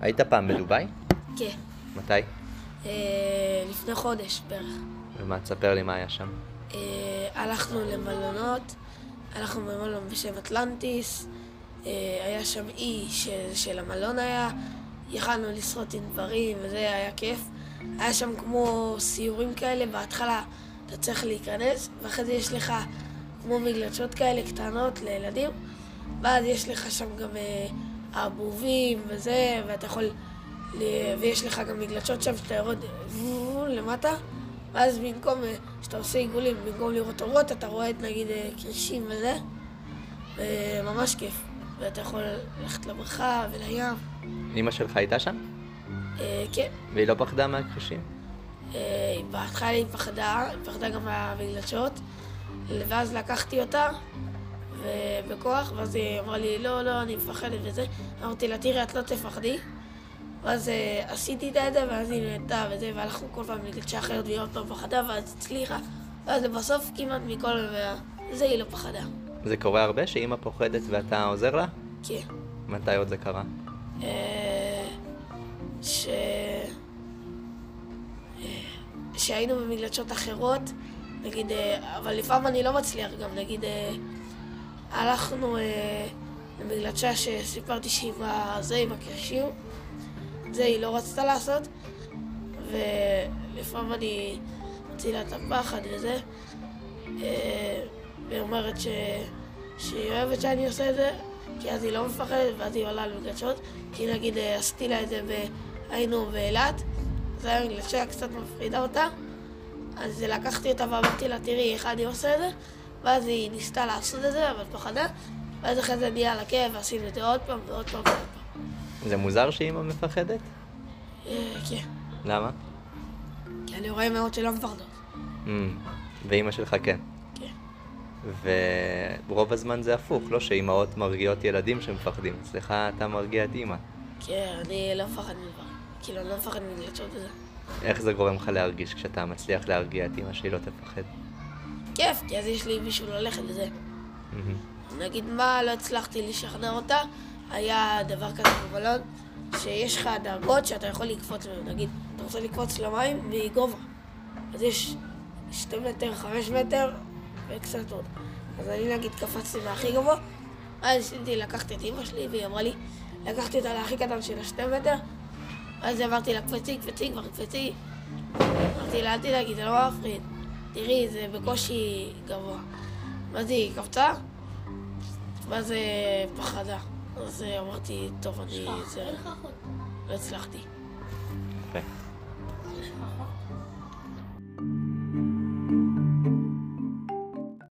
היית פעם בדובאי? כן. מתי? אה, לפני חודש בערך. ומה, תספר לי מה היה שם. אה, הלכנו למלונות, הלכנו במלון בשם אטלנטיס, אה, היה שם אי של המלון היה, יכלנו לשחות עם דברים וזה היה כיף. היה שם כמו סיורים כאלה, בהתחלה אתה צריך להיכנס, ואחרי זה יש לך כמו מגלשות כאלה קטנות לילדים, ואז יש לך שם גם ערבובים וזה, ואתה יכול... ויש לך גם מגלשות שם שאתה יורד למטה, ואז במקום אה, שאתה עושה עיגולים, במקום לראות אורות, אתה רואה את נגיד אה, קרישים וזה, וממש כיף. ואתה יכול ללכת לבריכה ולים. אמא שלך הייתה שם? אה, כן, והיא לא פחדה מהקרישים? אה, בהתחלה היא פחדה, היא פחדה גם מהמגלשות, ואז לקחתי אותה, ובכוח, ואז היא אמרה לי, לא, לא, אני מפחדת וזה. אמרתי לה, תראי, את לא תפחדי. ואז אה, עשיתי את זה, ואז היא נהנתה וזה, והלכנו כל פעם לגלשה אחרת, והיא עוד פעם פחדה, ואז הצליחה. ואז בסוף כמעט מכל זה היא לא פחדה. זה קורה הרבה שאמא פוחדת ואתה עוזר לה? כן. מתי עוד זה קרה? אה, ש... אה, שהיינו במגלשות אחרות, נגיד, אבל לפעמים אני לא מצליח גם, נגיד, הלכנו אה, למגלשה שסיפרתי שהיא עם הזה, עם הקרשים, זה היא לא רצתה לעשות, ולפעמים אני מוציא לה את הפחד וזה, אה, והיא אומרת ש... שהיא אוהבת שאני עושה את זה, כי אז היא לא מפחדת, ואז היא עולה למגלשות, כי נגיד אה, עשיתי לה את זה. היינו באילת, אז היה מגלשה קצת מפחידה אותה, אז לקחתי אותה ואמרתי לה, תראי איך אני עושה את זה, ואז היא ניסתה לעשות את זה, אבל פחדה, ואז אחרי זה נהיה לה כאב, ועשינו את זה עוד פעם ועוד פעם ועוד פעם. זה מוזר שאמא מפחדת? אה, כן, למה? כי אני רואה מאוד שלא מפחדות. Mm. ואימא שלך כן. כן. ורוב הזמן זה הפוך, לא שאימהות מרגיעות ילדים שמפחדים. אצלך אתה מרגיע את אימא. כן, אני לא מפחד מדבר. כאילו, אני לא מפחד מגלשות וזה. איך זה גורם לך להרגיש כשאתה מצליח להרגיע את אימא שהיא לא תפחד? כיף, כי אז יש לי מישהו ללכת לזה. נגיד מה לא הצלחתי לשכנע אותה, היה דבר כזה במלון, שיש לך דרגות שאתה יכול לקפוץ מהן. נגיד, אתה רוצה לקפוץ למים מגובה. אז יש שתי מטר, חמש מטר וקצת עוד. אז אני נגיד קפצתי מהכי גבוה, אז ניסיתי לקחת את אמא שלי, והיא אמרה לי, לקחתי אותה להכי קטן של השתי מטר, אז אמרתי לה, קפצי, קפצי, כבר קפצי. אמרתי לה, אל תדאגי, זה לא מפחיד. תראי, זה בקושי גבוה. ואז היא קפצה, ואז פחדה. אז אה, אמרתי, טוב, אני... זה... לא הצלחתי.